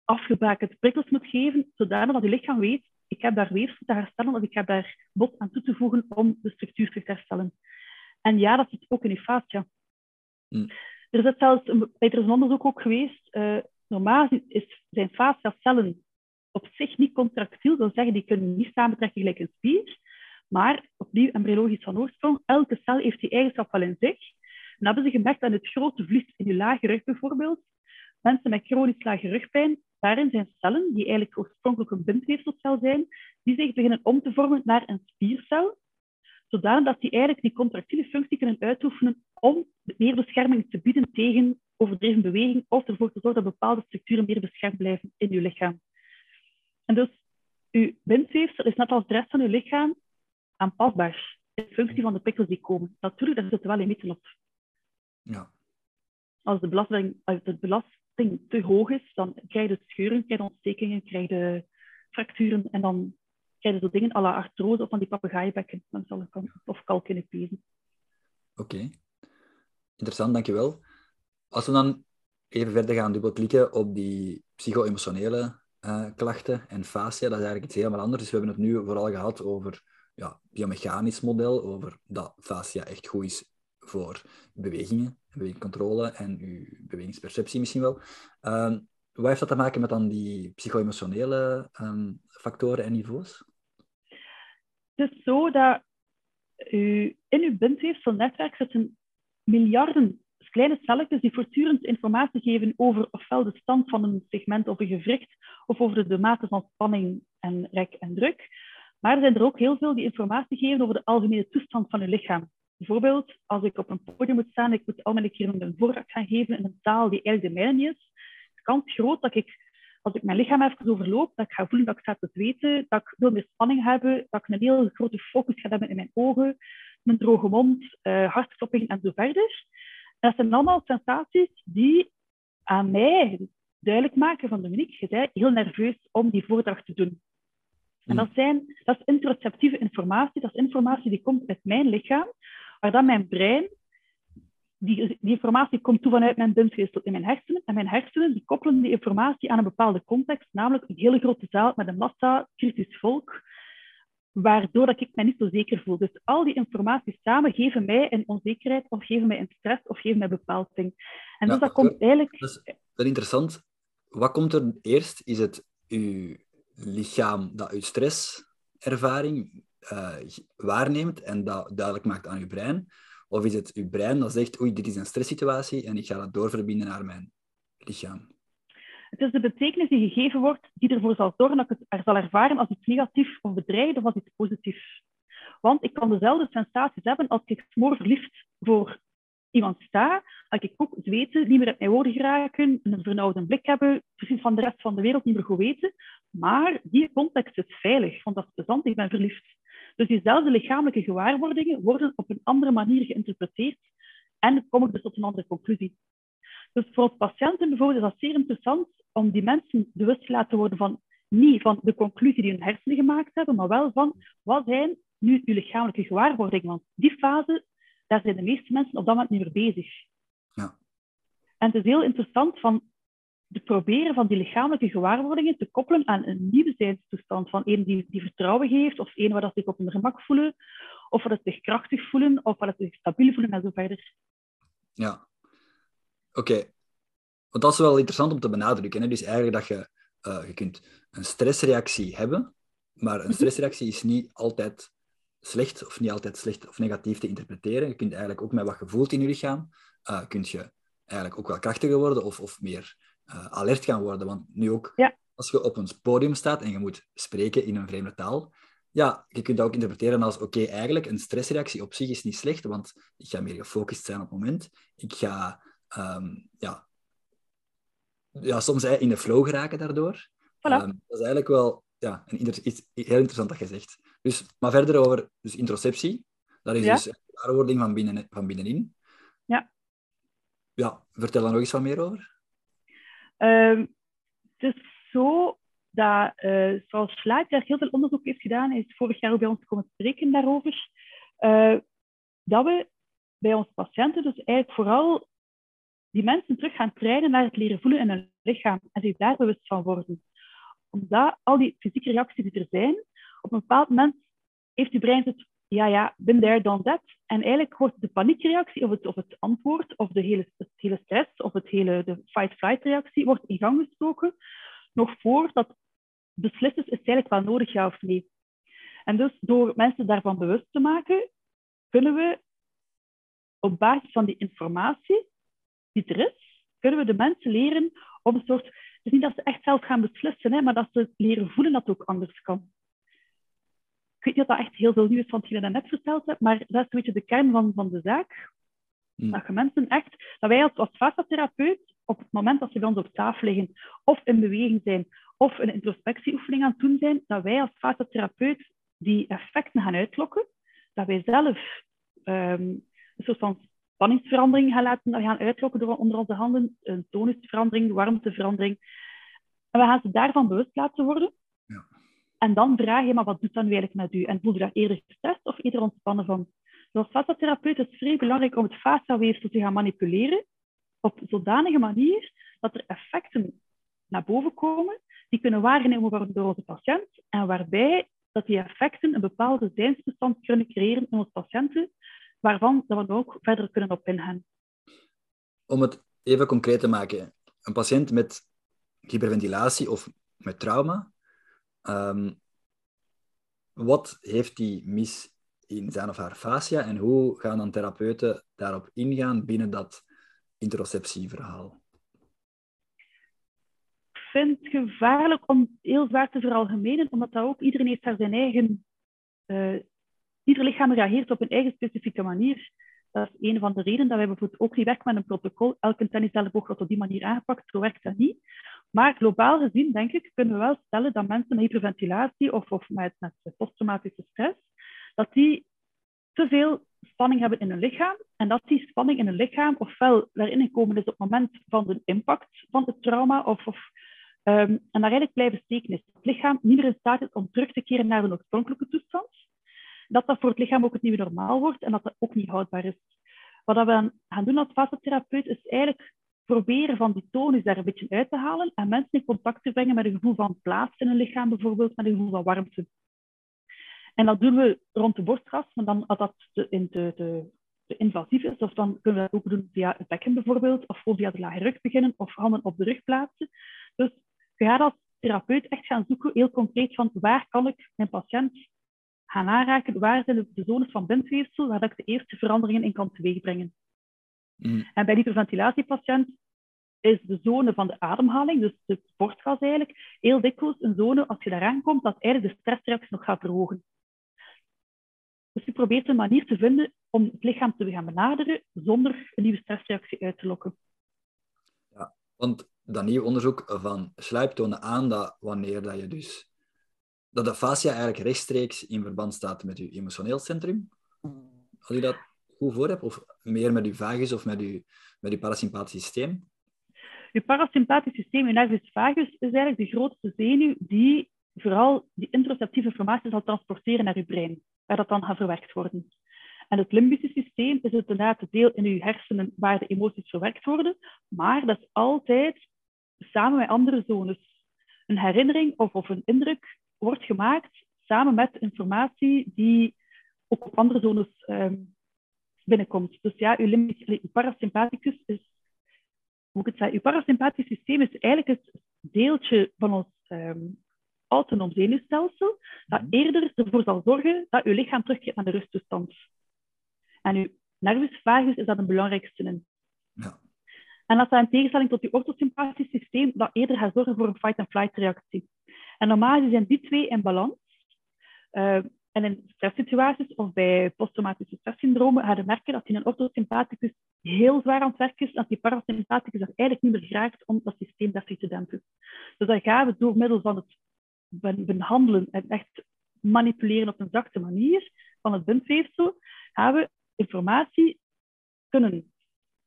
Speaker 1: afgebakend prikkels moet geven, zodanig dat je lichaam weet, ik heb daar weefsel te herstellen of ik heb daar bot aan toe te voegen om de structuur te herstellen. En ja, dat zit ook in je fascia.
Speaker 3: Mm.
Speaker 1: Er, is zelfs een, er is een onderzoek ook geweest, uh, normaal is, zijn fasciacellen op zich niet contractiel, dat wil zeggen, die kunnen niet samentrekken gelijk een spier, maar opnieuw embryologisch van oorsprong, elke cel heeft die eigenschap wel in zich. En hebben ze gemerkt dat het grote vlies in je lage rug bijvoorbeeld, mensen met chronisch lage rugpijn, daarin zijn cellen, die eigenlijk oorspronkelijk een bindweefselcel zijn, die zich beginnen om te vormen naar een spiercel, zodanig dat die eigenlijk die contractiele functie kunnen uitoefenen om meer bescherming te bieden tegen overdreven beweging of ervoor te zorgen dat bepaalde structuren meer beschermd blijven in je lichaam. En dus, uw bindweefsel is net als de rest van uw lichaam aanpasbaar in functie van de prikkels die komen. Natuurlijk, daar zit wel limieten op.
Speaker 3: Ja.
Speaker 1: Als de belasting, als de belast, te hoog is, dan krijg je scheuren, krijg je ontstekingen, krijg je fracturen en dan krijg je zo dingen à la artrose of van die papegaaibekken of kalk in pezen.
Speaker 3: Oké, interessant, dankjewel. Als we dan even verder gaan dubbelklikken op die psycho-emotionele uh, klachten en fascia, dat is eigenlijk iets helemaal anders. Dus we hebben het nu vooral gehad over ja, biomechanisch model, over dat fascia echt goed is voor bewegingen, bewegingcontrole en uw bewegingsperceptie misschien wel. Uh, wat heeft dat te maken met dan die psycho-emotionele um, factoren en niveaus?
Speaker 1: Het is zo dat u, in uw bindweefselnetwerk zitten miljarden kleine celletjes die voortdurend informatie geven over ofwel de stand van een segment of een gewricht, of over de mate van spanning en rek en druk. Maar er zijn er ook heel veel die informatie geven over de algemene toestand van uw lichaam. Bijvoorbeeld, als ik op een podium moet staan, ik moet al mijn keer een voordracht gaan geven in een taal die eigenlijk de mijne is, is kans groot dat ik, als ik mijn lichaam even overloop, dat ik ga voelen dat ik sta te zweten, dat ik veel meer spanning heb, dat ik een heel grote focus ga hebben in mijn ogen, mijn droge mond, uh, hartklopping en zo verder. En dat zijn allemaal sensaties die aan mij duidelijk maken van Dominique, je bent heel nerveus om die voordracht te doen. En dat, zijn, dat is interoceptieve informatie, dat is informatie die komt uit mijn lichaam, maar dan mijn brein, die, die informatie komt toe vanuit mijn bindweefsel in mijn hersenen. En mijn hersenen die koppelen die informatie aan een bepaalde context, namelijk een hele grote zaal met een massa kritisch volk, waardoor dat ik mij niet zo zeker voel. Dus al die informatie samen geven mij een onzekerheid, of geven mij een stress, of geven mij bepaalting. En dus dat komt eigenlijk...
Speaker 3: Dat is, dat interessant. Wat komt er eerst? Is het uw lichaam dat uw stresservaring uh, waarneemt en dat duidelijk maakt aan je brein? Of is het uw brein dat zegt, oei, dit is een stresssituatie en ik ga dat doorverbinden naar mijn lichaam?
Speaker 1: Het is de betekenis die gegeven wordt die ervoor zal zorgen dat ik het er zal ervaren als iets negatiefs of bedreigend of als iets positiefs. Want ik kan dezelfde sensaties hebben als ik smoor verliefd voor iemand sta, als ik ook zweten, niet meer uit mijn woorden geraken, een vernauwde blik hebben, precies van de rest van de wereld niet meer goed weten. Maar die context is veilig, want dat is plezant, ik ben verliefd. Dus diezelfde lichamelijke gewaarwordingen worden op een andere manier geïnterpreteerd en kom ik dus tot een andere conclusie. Dus voor patiënten bijvoorbeeld is dat zeer interessant om die mensen bewust te laten worden van niet van de conclusie die hun hersenen gemaakt hebben, maar wel van wat zijn nu uw lichamelijke gewaarwordingen. Want die fase, daar zijn de meeste mensen op dat moment niet meer bezig.
Speaker 3: Ja.
Speaker 1: En het is heel interessant van te proberen van die lichamelijke gewaarwordingen te koppelen aan een nieuwe zijnstoestand. Van een die, die vertrouwen geeft, of een waar dat zich op hun gemak voelen, of waar dat zich krachtig voelen, of waar dat zich stabiel voelen en zo verder.
Speaker 3: Ja, oké. Want dat is wel interessant om te benadrukken. Hè? Dus eigenlijk dat je, uh, je kunt een stressreactie hebben, Maar een stressreactie is niet altijd slecht of niet altijd slecht of negatief te interpreteren. Je kunt eigenlijk ook met wat je voelt in je lichaam, uh, kun je eigenlijk ook wel krachtiger worden of, of meer uh, alert gaan worden. Want nu ook,
Speaker 1: ja.
Speaker 3: als je op een podium staat en je moet spreken in een vreemde taal, ja, je kunt dat ook interpreteren als, oké, eigenlijk, een stressreactie op zich is niet slecht, want ik ga meer gefocust zijn op het moment. Ik ga, um, ja, ja, soms in de flow geraken daardoor.
Speaker 1: Voilà.
Speaker 3: Um, dat is eigenlijk wel ja, een iets heel interessant dat je zegt. Dus, maar verder over dus introceptie. Dat is
Speaker 1: Ja.
Speaker 3: dus waarwording van, binnen, van binnenin.
Speaker 1: Ja.
Speaker 3: Ja, vertel daar nog eens wat meer over.
Speaker 1: Ehm, het is zo dat, eh zoals daar heel veel onderzoek heeft gedaan, is vorig jaar ook bij ons komen spreken daarover, eh, dat we bij onze patiënten dus eigenlijk vooral die mensen terug gaan trainen naar het leren voelen in hun lichaam en zich daar bewust van worden. Omdat al die fysieke reacties die er zijn, op een bepaald moment heeft je brein het, ja, ja, been there, done that. En eigenlijk wordt de paniekreactie of het, of het antwoord, of de hele, het hele stress, of het hele, de fight-flight-reactie, wordt in gang gestoken, nog voordat beslist is, is het eigenlijk wel nodig, ja of nee. En dus door mensen daarvan bewust te maken, kunnen we op basis van die informatie die er is, kunnen we de mensen leren op een soort... Het is niet dat ze echt zelf gaan beslissen, hè, maar dat ze leren voelen dat het ook anders kan. Ik weet niet of dat echt heel veel nieuw is van hetgeen je net verteld hebt, maar dat is een beetje de kern van, van de zaak.
Speaker 3: Hm.
Speaker 1: Dat je mensen echt... Dat wij als, als op het moment dat ze bij ons op tafel liggen, of in beweging zijn, of een introspectieoefening aan het doen zijn, dat wij als fasciatherapeut die effecten gaan uitlokken, dat wij zelf ehm, een soort van spanningsverandering gaan laten gaan uitlokken door onder onze handen, een tonusverandering, warmteverandering. En we gaan ze daarvan bewust laten worden. En dan vraag je, maar wat doet dat nu eigenlijk met u? En voel je daar eerder gestrest of eerder ontspannen van? Dus als fasciatherapeut is het vrij belangrijk om het fasciaweefsel te gaan manipuleren op zodanige manier dat er effecten naar boven komen die kunnen waargenomen worden door onze patiënt en waarbij dat die effecten een bepaalde zijnsbestand kunnen creëren in onze patiënten, waarvan dat we ook verder kunnen op ingaan.
Speaker 3: Om het even concreet te maken. Een patiënt met hyperventilatie of met trauma, ehm, wat heeft die mis in zijn of haar fascia en hoe gaan dan therapeuten daarop ingaan binnen dat interoceptieverhaal?
Speaker 1: Ik vind het gevaarlijk om heel zwaar te veralgemenen, omdat dat ook iedereen heeft daar zijn eigen... eh, ieder lichaam reageert op een eigen specifieke manier. Dat is een van de redenen dat wij bijvoorbeeld ook niet werken met een protocol. Elke tenniselleboog wordt op die manier aangepakt, zo werkt dat niet. Maar globaal gezien, denk ik, kunnen we wel stellen dat mensen met hyperventilatie of, of met, posttraumatische stress, dat die te veel spanning hebben in hun lichaam en dat die spanning in hun lichaam ofwel daarin gekomen is op het moment van de impact van het trauma of, of ehm, en daar eigenlijk blijven steken is. Dat het lichaam niet meer in staat is om terug te keren naar een oorspronkelijke toestand. Dat dat voor het lichaam ook het nieuwe normaal wordt en dat dat ook niet houdbaar is. Wat we gaan doen als fasetherapeut is eigenlijk proberen van die tonus daar een beetje uit te halen en mensen in contact te brengen met een gevoel van plaats in hun lichaam bijvoorbeeld, met een gevoel van warmte. En dat doen we rond de borstkas, maar dan als dat te, in invasief is, of dan kunnen we dat ook doen via het bekken bijvoorbeeld, of via de lage rug beginnen, of handen op de rug plaatsen. Dus je gaat als therapeut echt gaan zoeken, heel concreet, van waar kan ik mijn patiënt gaan aanraken, waar zijn de, de zones van bindweefsel, waar ik de eerste veranderingen in kan teweegbrengen.
Speaker 3: Mm.
Speaker 1: En bij die hyperventilatiepatiënt is de zone van de ademhaling, dus de borstgas eigenlijk, heel dikwijls een zone, als je daaraan komt, dat eigenlijk de stressreactie nog gaat verhogen. Dus je probeert een manier te vinden om het lichaam te gaan benaderen zonder een nieuwe stressreactie uit te lokken.
Speaker 3: Want dat nieuw onderzoek van Schleip toonde aan dat wanneer dat je dus dat de fascia eigenlijk rechtstreeks in verband staat met je emotioneel centrum. Als je dat goed voor hebt, of meer met je vagus of met je, met je parasympathisch systeem.
Speaker 1: Je parasympathisch systeem, je nervus vagus, is eigenlijk de grootste zenuw die vooral die interoceptieve informatie zal transporteren naar je brein, waar dat dan gaat verwerkt worden. En het limbische systeem is het inderdaad het deel in je hersenen waar de emoties verwerkt worden, maar dat is altijd samen met andere zones. Een herinnering of, of een indruk wordt gemaakt samen met informatie die ook op andere zones ehm, binnenkomt. Dus ja, uw, limbisch, uw parasympathicus is, hoe ik het zeggen, uw parasympathisch systeem is eigenlijk het deeltje van ons, ehm, autonoom zenuwstelsel, dat
Speaker 3: Mhm.
Speaker 1: eerder ervoor zal zorgen dat je lichaam terugkeert naar de rusttoestand. En je nervus vagus is dat een belangrijkste in.
Speaker 3: Ja.
Speaker 1: En dat staat in tegenstelling tot je orthosympathisch systeem, dat eerder gaat zorgen voor een fight-and-flight reactie. En normaal zijn die twee in balans. Uh, en in stresssituaties of bij posttraumatische stresssyndromen ga je merken dat in een orthosympathicus heel zwaar aan het werken is, dat die parasympathicus dat eigenlijk niet meer geraakt om dat systeem deftig te dempen. Dus dan gaan we door middel van het behandelen en echt manipuleren op een zachte manier van het bindweefsel, gaan we informatie kunnen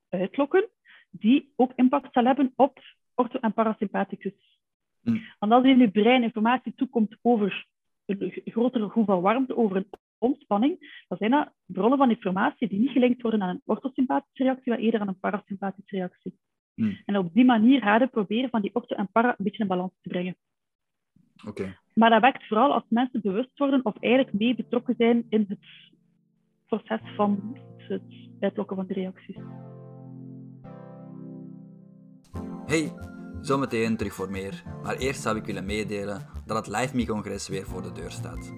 Speaker 1: uitlokken die ook impact zal hebben op ortho- en parasympathicus.
Speaker 3: Mm.
Speaker 1: Want als in je brein informatie toekomt over een grotere hoeveel warmte, over een ontspanning, dan zijn dat bronnen van informatie die niet gelinkt worden aan een orthosympathische reactie, maar eerder aan een parasympathische reactie.
Speaker 3: Mm.
Speaker 1: En op die manier gaan we proberen van die ortho en para een beetje in balans te brengen.
Speaker 3: Oké.
Speaker 1: Maar dat werkt vooral als mensen bewust worden of eigenlijk mee betrokken zijn in het proces van het uitlokken van de reacties.
Speaker 3: Hey, zometeen terug voor meer, maar eerst zou ik willen meedelen dat het Live Me-congres weer voor de deur staat.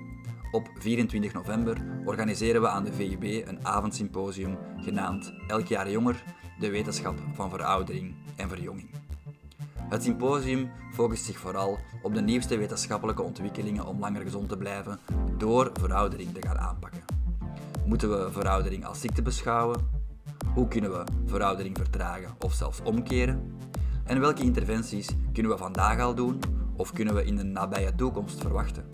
Speaker 3: Op 24 november organiseren we aan de VUB een avondsymposium genaamd Elk jaar jonger, de wetenschap van veroudering en verjonging. Het symposium focust zich vooral op de nieuwste wetenschappelijke ontwikkelingen om langer gezond te blijven door veroudering te gaan aanpakken. Moeten we veroudering als ziekte beschouwen? Hoe kunnen we veroudering vertragen of zelfs omkeren? En welke interventies kunnen we vandaag al doen of kunnen we in de nabije toekomst verwachten?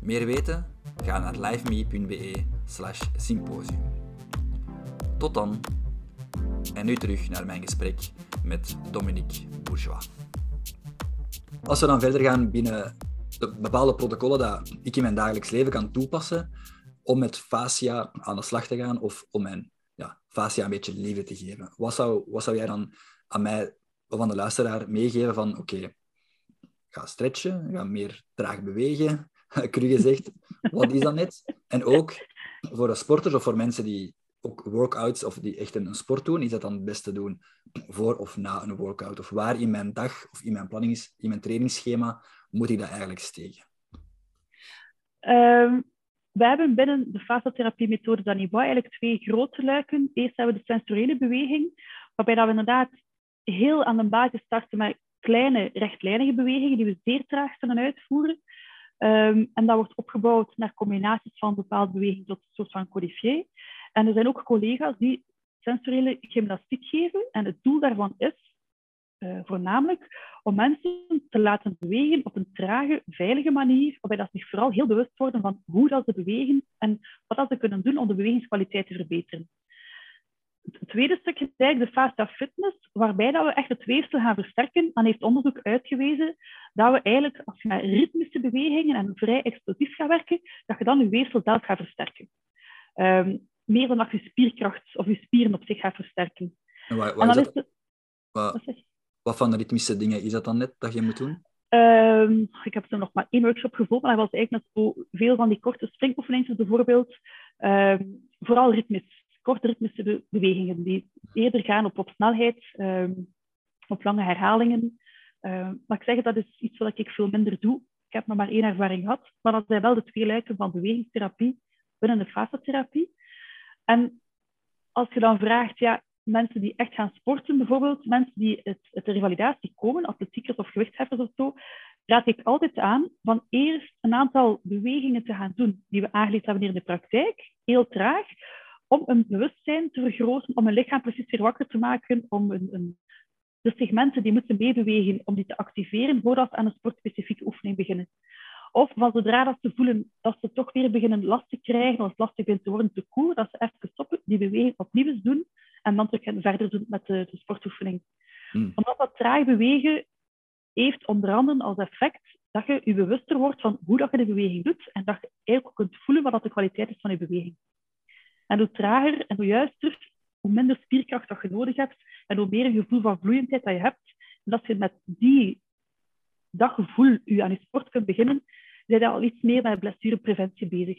Speaker 3: Meer weten? Ga naar liveme.be slash symposium. Tot dan. En nu terug naar mijn gesprek met Dominique Bourgeois. Als we dan verder gaan binnen de bepaalde protocollen dat ik in mijn dagelijks leven kan toepassen om met fascia aan de slag te gaan of om mijn ja, fascia een beetje leven te geven. Wat zou, wat zou jij dan aan mij of aan de luisteraar meegeven van oké, ga stretchen, ga meer traag bewegen, <laughs> cru gezegd. Wat is dat net? En ook voor de sporters of voor mensen die ook workouts of die echt een sport doen, is dat dan het beste doen voor of na een workout? Of waar in mijn dag of in mijn planning, in mijn trainingsschema moet ik dat eigenlijk steken?
Speaker 1: Um, we hebben binnen de fasciotherapie-methode Danibois eigenlijk twee grote luiken. Eerst hebben we de sensoriële beweging, waarbij dat we inderdaad heel aan de basis starten met kleine rechtlijnige bewegingen die we zeer traag zullen uitvoeren. Um, en dat wordt opgebouwd naar combinaties van bepaalde bewegingen tot een soort van codifié. En er zijn ook collega's die sensoriële gymnastiek geven. En het doel daarvan is uh, voornamelijk om mensen te laten bewegen op een trage, veilige manier, waarbij dat zich vooral heel bewust worden van hoe dat ze bewegen en wat dat ze kunnen doen om de bewegingskwaliteit te verbeteren. Het tweede stukje is eigenlijk de fascia fitness, waarbij dat we echt het weefsel gaan versterken. Dan heeft onderzoek uitgewezen dat we eigenlijk, als je met ritmische bewegingen en vrij explosief gaat werken, dat je dan je weefsel zelf gaat versterken. Um, meer dan dat je spierkracht of je spieren op zich gaat versterken.
Speaker 3: En
Speaker 1: en
Speaker 3: is dat? Wat,
Speaker 1: wat,
Speaker 3: wat van de ritmische dingen is dat dan net dat je moet doen?
Speaker 1: Um, ik heb er nog maar één workshop gevolgd, maar dat was eigenlijk net zo veel van die korte springoefeningen bijvoorbeeld. Um, vooral ritmisch korte ritmische be bewegingen die eerder gaan op, op snelheid, um, op lange herhalingen. Um, maar ik zeg, dat is iets wat ik veel minder doe. Ik heb nog maar één ervaring gehad, maar dat zijn wel de twee luiken van bewegingstherapie binnen de fasciotherapie. En als je dan vraagt, ja, mensen die echt gaan sporten, bijvoorbeeld mensen die het, het de revalidatie komen, atletiekers of gewichtheffers of zo, raad ik altijd aan van eerst een aantal bewegingen te gaan doen die we aangeleerd hebben in de praktijk, heel traag, om een bewustzijn te vergroten, om een lichaam precies weer wakker te maken, om een, een, de segmenten die moeten meebewegen, om die te activeren voordat ze aan een sportspecifieke oefening beginnen. Of van zodra dat ze voelen dat ze toch weer beginnen last te krijgen, of het lastig begint te worden te koer, dat ze even stoppen, die beweging opnieuw eens doen en dan terug verder doen met de, de sportoefening.
Speaker 3: Hmm.
Speaker 1: Omdat dat traag bewegen heeft onder andere als effect dat je je bewuster wordt van hoe dat je de beweging doet en dat je eigenlijk ook kunt voelen wat dat de kwaliteit is van je beweging. En hoe trager en hoe juister, hoe minder spierkracht dat je nodig hebt en hoe meer een gevoel van vloeiendheid dat je hebt. En dat je met die, dat gevoel je aan je sport kunt beginnen, zijn je al iets meer met blessurepreventie bezig.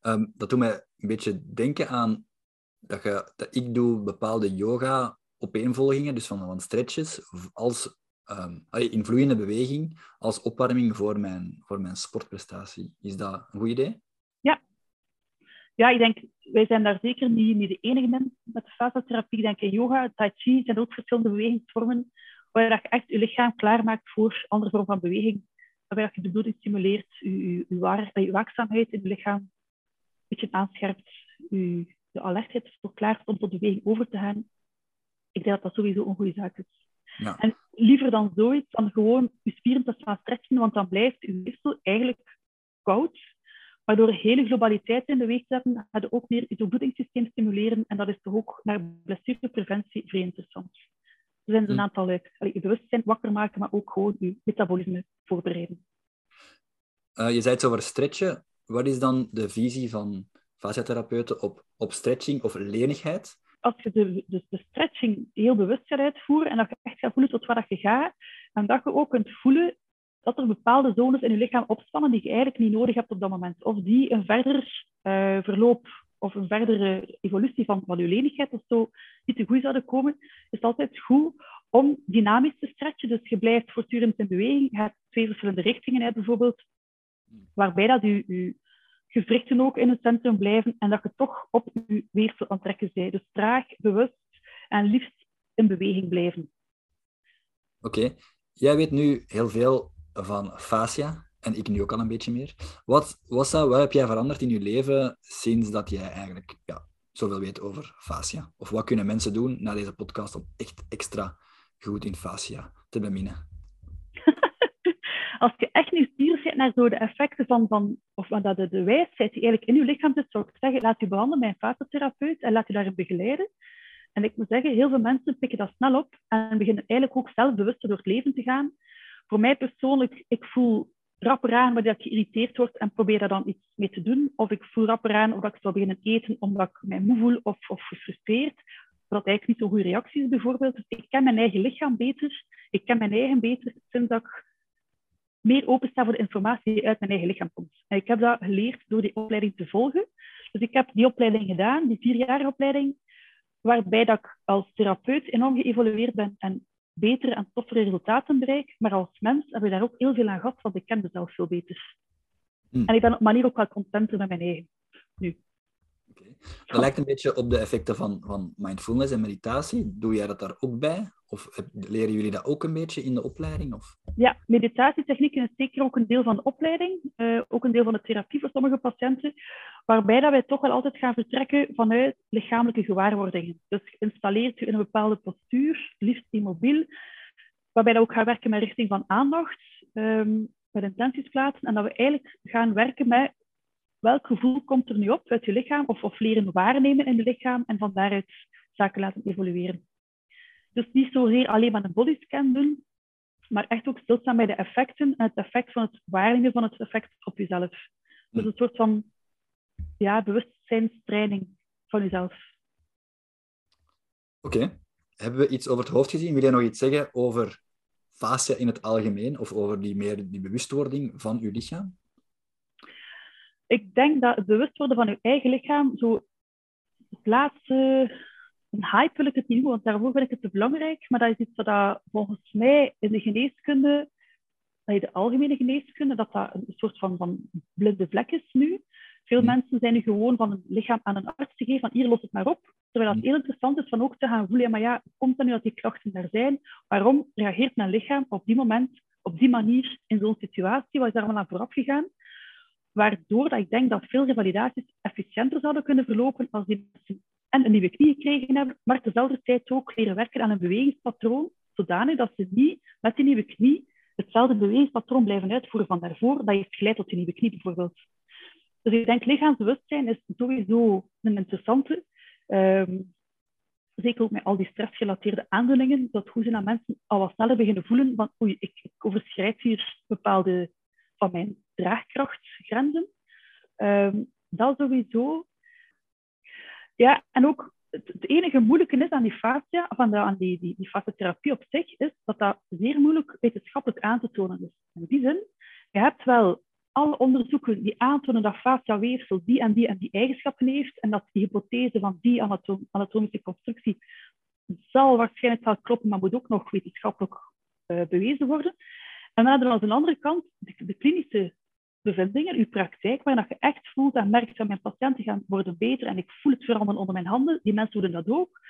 Speaker 3: Um, dat doet mij een beetje denken aan dat, je, dat ik doe bepaalde yoga opeenvolgingen, dus van, van stretches, als um, in vloeiende beweging als opwarming voor mijn, voor mijn sportprestatie. Is dat een goed idee?
Speaker 1: Ja. Ik denk, wij zijn daar zeker niet, niet de enige in met de fasciatherapie. Ik denk in yoga, tai chi zijn ook verschillende bewegingsvormen waar je echt je lichaam klaarmaakt voor andere vormen van beweging. Waarbij je de bloeding stimuleert, je, je, je waakzaamheid in je lichaam een beetje aanscherpt, je, de alertheid voor klaar om tot beweging over te gaan. Ik denk dat dat sowieso een goede zaak is. Ja. En liever dan zoiets dan gewoon je spieren te gaan stretchen, want dan blijft je weefsel eigenlijk koud. Waardoor hele globaliteit in de weeg zetten, gaat ook meer je bloedingssysteem stimuleren. En dat is toch ook naar blessurepreventie vrij interessant. Er zijn dus een hm. aantal uh, je bewustzijn wakker maken, maar ook gewoon je metabolisme voorbereiden.
Speaker 3: Uh, je zei het over stretchen. Wat is dan de visie van fasciatherapeuten op, op stretching of lenigheid?
Speaker 1: Als je de, de, de, stretching heel bewust gaat uitvoeren en dat je echt gaat voelen tot waar je gaat, en dat je ook kunt voelen dat er bepaalde zones in je lichaam opspannen die je eigenlijk niet nodig hebt op dat moment. Of die een verder uh, verloop of een verdere evolutie van, van je lenigheid of zo niet te goed zouden komen, is het altijd goed om dynamisch te stretchen. Dus je blijft voortdurend in beweging. Je hebt twee verschillende richtingen uit bijvoorbeeld, waarbij dat je, je gewrichten ook in het centrum blijven en dat je toch op je weefsel aan het trekken bent. Dus traag, bewust en liefst in beweging blijven.
Speaker 3: Oké. Jij weet nu heel veel van fascia en ik nu ook al een beetje meer. Wat, zou, wat heb jij veranderd in je leven sinds dat jij eigenlijk ja, zoveel weet over fascia? Of wat kunnen mensen doen na deze podcast om echt extra goed in fascia te beminnen? <laughs>
Speaker 1: Als je echt nieuwsgierig bent naar zo de effecten van, van of dat de, de wijsheid die eigenlijk in je lichaam zit, zou ik zeggen, laat je behandelen bij een fasciatherapeut en laat je daarin begeleiden. En ik moet zeggen, heel veel mensen pikken dat snel op en beginnen eigenlijk ook zelfbewust door het leven te gaan. Voor mij persoonlijk, ik voel rapper aan wanneer ik geïrriteerd word en probeer daar dan iets mee te doen. Of ik voel rapper aan of ik zou beginnen eten omdat ik mij moe voel of, of gefrustreerd. Wat eigenlijk niet zo'n goede reactie is bijvoorbeeld. Dus ik ken mijn eigen lichaam beter. Ik ken mijn eigen beter sinds dat ik meer opensta voor de informatie die uit mijn eigen lichaam komt. En ik heb dat geleerd door die opleiding te volgen. Dus ik heb die opleiding gedaan, die vierjarige opleiding, waarbij dat ik als therapeut enorm geëvolueerd ben en betere en toffere resultaten bereik. Maar als mens heb ik daar ook heel veel aan gehad, want ik ken mezelf veel beter. Hmm. En ik ben op manier ook wel contenter met mijn eigen. Nu.
Speaker 3: Dat lijkt een beetje op de effecten van, van mindfulness en meditatie. Doe jij dat daar ook bij? Of leren jullie dat ook een beetje in de opleiding? Of?
Speaker 1: Ja, meditatietechnieken is zeker ook een deel van de opleiding. Uh, ook een deel van de therapie voor sommige patiënten. Waarbij dat wij toch wel altijd gaan vertrekken vanuit lichamelijke gewaarwordingen. Dus geïnstalleerd u in een bepaalde postuur, liefst immobiel. Waarbij dat ook gaan werken met richting van aandacht, um, met intenties plaatsen. En dat we eigenlijk gaan werken met welk gevoel komt er nu op uit je lichaam, of, of leren waarnemen in je lichaam en van daaruit zaken laten evolueren. Dus niet zozeer alleen maar een bodyscan doen, maar echt ook stilstaan bij de effecten en het effect van het waarnemen van het effect op jezelf. Dus een soort van ja, bewustzijnstraining van jezelf.
Speaker 3: Oké. Hebben we iets over het hoofd gezien? Wil jij nog iets zeggen over fascia in het algemeen of over die, meer die bewustwording van uw lichaam?
Speaker 1: Ik denk dat het bewust worden van je eigen lichaam, zo het laatste, een hype wil ik het niet want daarvoor vind ik het te belangrijk, maar dat is iets dat volgens mij in de geneeskunde, in de algemene geneeskunde, dat dat een soort van, van blinde vlek is nu. Veel mm. mensen zijn nu gewoon van een lichaam aan een arts te geven, van hier los het maar op. Terwijl het mm. heel interessant is van ook te gaan voelen, maar ja, komt dan nu dat die klachten daar zijn? Waarom reageert mijn lichaam op die moment, op die manier, in zo'n situatie? Wat is daar allemaal aan vooraf gegaan? Waardoor dat ik denk dat veel revalidaties efficiënter zouden kunnen verlopen als die mensen en een nieuwe knie gekregen hebben, maar tezelfde tijd ook leren werken aan een bewegingspatroon, zodanig dat ze niet met die nieuwe knie hetzelfde bewegingspatroon blijven uitvoeren van daarvoor, dat heeft geleid tot die nieuwe knie bijvoorbeeld. Dus ik denk lichaamsbewustzijn is sowieso een interessante. Um, zeker ook met al die stressgerelateerde aandoeningen, dat hoe ze aan mensen al wat sneller beginnen voelen van oei, ik, ik overschrijd hier bepaalde van mijn draagkrachtgrenzen. Um, dat sowieso. Ja, en ook het, enige moeilijke is aan die fascia, aan, de, aan die, die, die op zich, is dat dat zeer moeilijk wetenschappelijk aan te tonen is. In die zin, je hebt wel alle onderzoeken die aantonen dat fascia-weefsel die en die en die eigenschappen heeft en dat die hypothese van die anatom anatomische constructie zal waarschijnlijk wel kloppen, maar moet ook nog wetenschappelijk uh, bewezen worden. En dan hebben we aan de andere kant de klinische bevindingen, uw praktijk, waar je echt voelt en merkt dat mijn patiënten gaan worden beter en ik voel het veranderen onder mijn handen. Die mensen doen dat ook.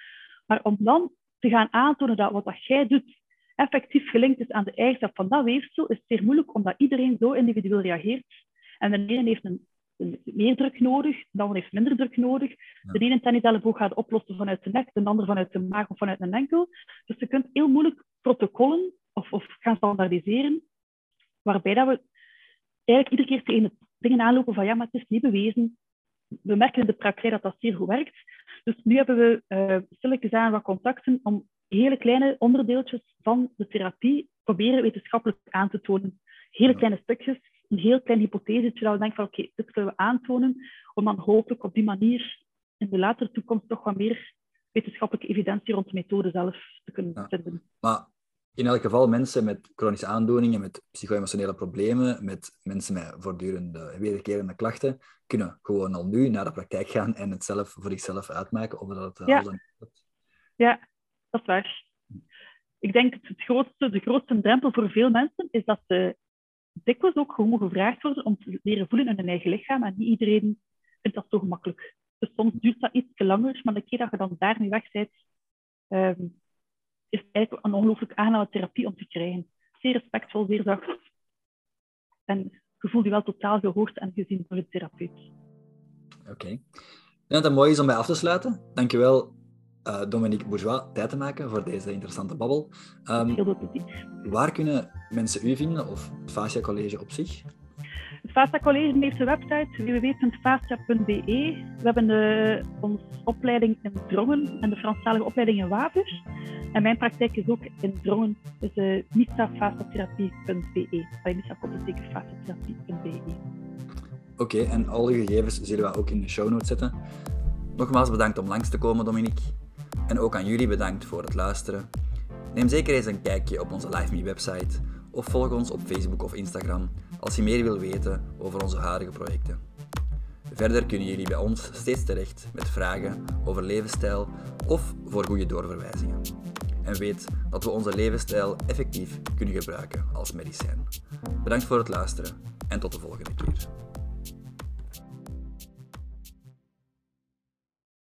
Speaker 1: Maar om dan te gaan aantonen dat wat dat jij doet effectief gelinkt is aan de eigenschap van dat weefsel, is het zeer moeilijk omdat iedereen zo individueel reageert. En de ene heeft een, een meer druk nodig, de ander heeft minder druk nodig. De ene tenniselleboog gaat oplossen vanuit de nek, de ander vanuit de maag of vanuit een enkel. Dus je kunt heel moeilijk protocollen of, of gaan standaardiseren, waarbij dat we eigenlijk iedere keer tegen dingen aanlopen van ja, maar het is niet bewezen. We merken in de praktijk dat dat zeer goed werkt. Dus nu hebben we uh, stilletjes aan wat contacten om hele kleine onderdeeltjes van de therapie proberen wetenschappelijk aan te tonen. Hele kleine stukjes, een heel klein hypothesetje dat we denken van oké, dit kunnen we aantonen, om dan hopelijk op die manier in de latere toekomst toch wat meer wetenschappelijke evidentie rond de methode zelf te kunnen vinden.
Speaker 3: Maar in elk geval mensen met chronische aandoeningen, met psycho-emotionele problemen, met mensen met voortdurende wederkerende klachten, kunnen gewoon al nu naar de praktijk gaan en het zelf voor zichzelf uitmaken of dat het
Speaker 1: ja. al Ja, dat is waar. Ik denk dat het grootste, de grootste drempel voor veel mensen is dat ze dikwijls ook gewoon gevraagd worden om te leren voelen in hun eigen lichaam. En niet iedereen vindt dat zo gemakkelijk. Dus soms duurt dat iets te langer, maar de keer dat je dan daarmee weg bent, um, is het eigenlijk een ongelooflijk aangename therapie om te krijgen. Zeer respectvol, zeer zacht. En je voelt je wel totaal gehoord en gezien door de therapeut.
Speaker 3: Oké. Okay. Ik denk dat het mooi is om bij af te sluiten. Dankjewel uh, Dominique Bourgeois tijd te maken voor deze interessante babbel. Um, waar kunnen mensen u vinden of het Fascia College op zich?
Speaker 1: Het Fascia College heeft een website www.fascia.be. We hebben de, onze opleiding in Drongen en de Franstalige opleiding in Wavers. En mijn praktijk is ook in Drongen, dus uh, misafasciatherapie.be. misafasciatherapie.be.
Speaker 3: Oké, en al uw gegevens zullen we ook in de show notes zetten. Nogmaals bedankt om langs te komen, Dominique. En ook aan jullie bedankt voor het luisteren. Neem zeker eens een kijkje op onze LiveMe website of volg ons op Facebook of Instagram als je meer wil weten over onze huidige projecten. Verder kunnen jullie bij ons steeds terecht met vragen over levensstijl of voor goede doorverwijzingen. En weet dat we onze levensstijl effectief kunnen gebruiken als medicijn. Bedankt voor het luisteren en tot de volgende keer.